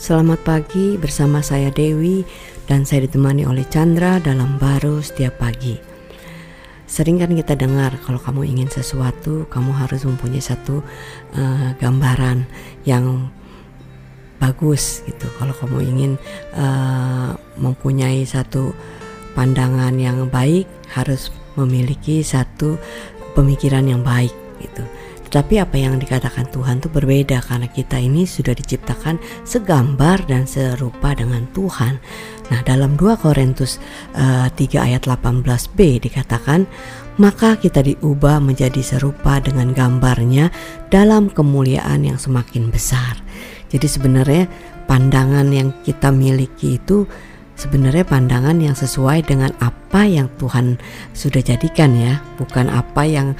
Selamat pagi bersama saya Dewi dan saya ditemani oleh Chandra dalam baru setiap pagi. Sering kan kita dengar kalau kamu ingin sesuatu, kamu harus mempunyai satu uh, gambaran yang bagus gitu. Kalau kamu ingin uh, mempunyai satu pandangan yang baik, harus memiliki satu pemikiran yang baik. Tapi apa yang dikatakan Tuhan itu berbeda karena kita ini sudah diciptakan segambar dan serupa dengan Tuhan. Nah, dalam 2 Korintus uh, 3 ayat 18b dikatakan, "Maka kita diubah menjadi serupa dengan gambarnya dalam kemuliaan yang semakin besar." Jadi sebenarnya pandangan yang kita miliki itu sebenarnya pandangan yang sesuai dengan apa yang Tuhan sudah jadikan ya, bukan apa yang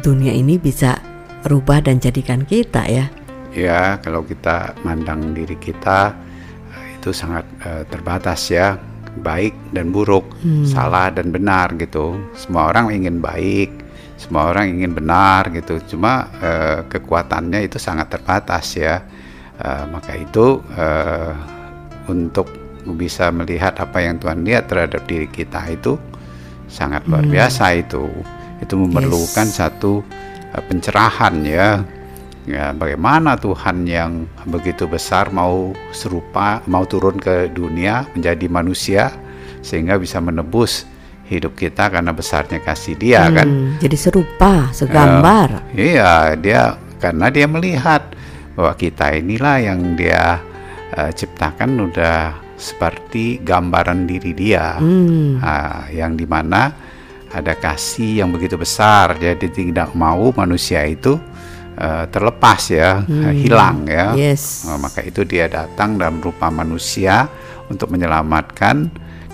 dunia ini bisa rubah dan jadikan kita ya. Ya, kalau kita mandang diri kita eh, itu sangat uh, terbatas ya, baik dan buruk, hmm. salah dan benar gitu. Semua orang ingin baik, semua orang ingin benar gitu. Cuma uh, kekuatannya itu sangat terbatas ya. Uh, maka itu uh, untuk bisa melihat apa yang Tuhan lihat terhadap diri kita itu sangat luar hmm. biasa itu itu memerlukan yes. satu uh, pencerahan ya ya bagaimana Tuhan yang begitu besar mau serupa mau turun ke dunia menjadi manusia sehingga bisa menebus hidup kita karena besarnya kasih dia hmm, kan jadi serupa segambar uh, iya dia karena dia melihat bahwa kita inilah yang dia uh, ciptakan udah seperti gambaran diri dia hmm. uh, yang di mana ada kasih yang begitu besar jadi tidak mau manusia itu uh, terlepas ya hmm. hilang ya yes. uh, maka itu dia datang dalam rupa manusia untuk menyelamatkan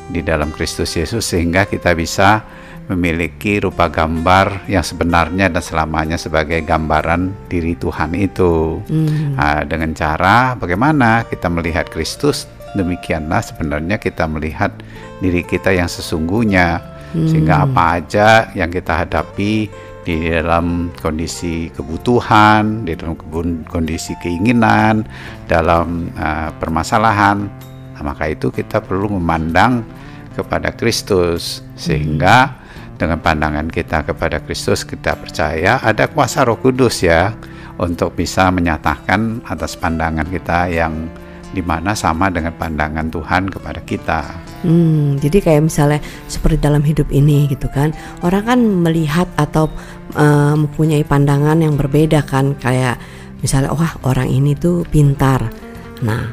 di dalam Kristus Yesus sehingga kita bisa memiliki rupa gambar yang sebenarnya dan selamanya sebagai gambaran diri Tuhan itu hmm. uh, dengan cara bagaimana kita melihat Kristus demikianlah sebenarnya kita melihat diri kita yang sesungguhnya hmm. sehingga apa aja yang kita hadapi di dalam kondisi kebutuhan, di dalam kondisi keinginan, dalam uh, permasalahan, nah, maka itu kita perlu memandang kepada Kristus sehingga dengan pandangan kita kepada Kristus kita percaya ada kuasa Roh Kudus ya untuk bisa menyatakan atas pandangan kita yang di mana sama dengan pandangan Tuhan kepada kita. Hmm, jadi kayak misalnya seperti dalam hidup ini gitu kan, orang kan melihat atau uh, mempunyai pandangan yang berbeda kan, kayak misalnya wah orang ini tuh pintar. Nah,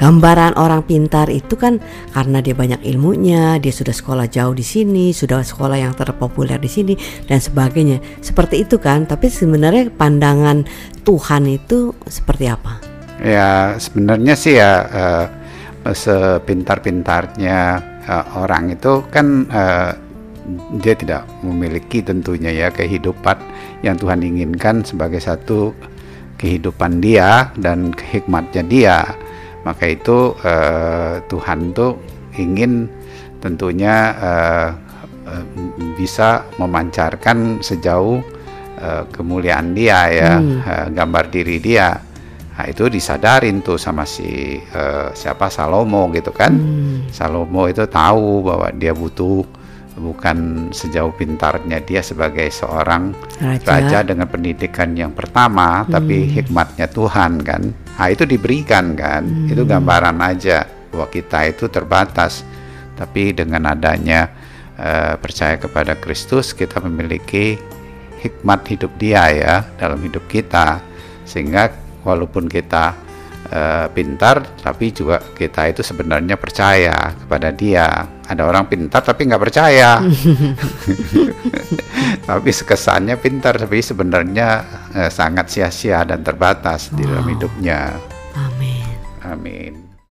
gambaran orang pintar itu kan karena dia banyak ilmunya, dia sudah sekolah jauh di sini, sudah sekolah yang terpopuler di sini dan sebagainya. Seperti itu kan, tapi sebenarnya pandangan Tuhan itu seperti apa? Ya sebenarnya sih ya uh, sepintar-pintarnya uh, orang itu kan uh, dia tidak memiliki tentunya ya kehidupan yang Tuhan inginkan sebagai satu kehidupan dia dan hikmatnya dia. Maka itu uh, Tuhan tuh ingin tentunya uh, uh, bisa memancarkan sejauh uh, kemuliaan dia ya, hmm. uh, gambar diri dia Nah itu disadarin tuh sama si uh, siapa Salomo gitu kan. Hmm. Salomo itu tahu bahwa dia butuh bukan sejauh pintarnya dia sebagai seorang raja, raja dengan pendidikan yang pertama, hmm. tapi hikmatnya Tuhan kan. Nah itu diberikan kan. Hmm. Itu gambaran aja bahwa kita itu terbatas. Tapi dengan adanya uh, percaya kepada Kristus kita memiliki hikmat hidup dia ya dalam hidup kita sehingga walaupun kita uh, pintar tapi juga kita itu sebenarnya percaya kepada dia. Ada orang pintar tapi nggak percaya. Tapi kesannya pintar tapi sebenarnya uh, sangat sia-sia dan terbatas wow. di dalam hidupnya. Amin. Amin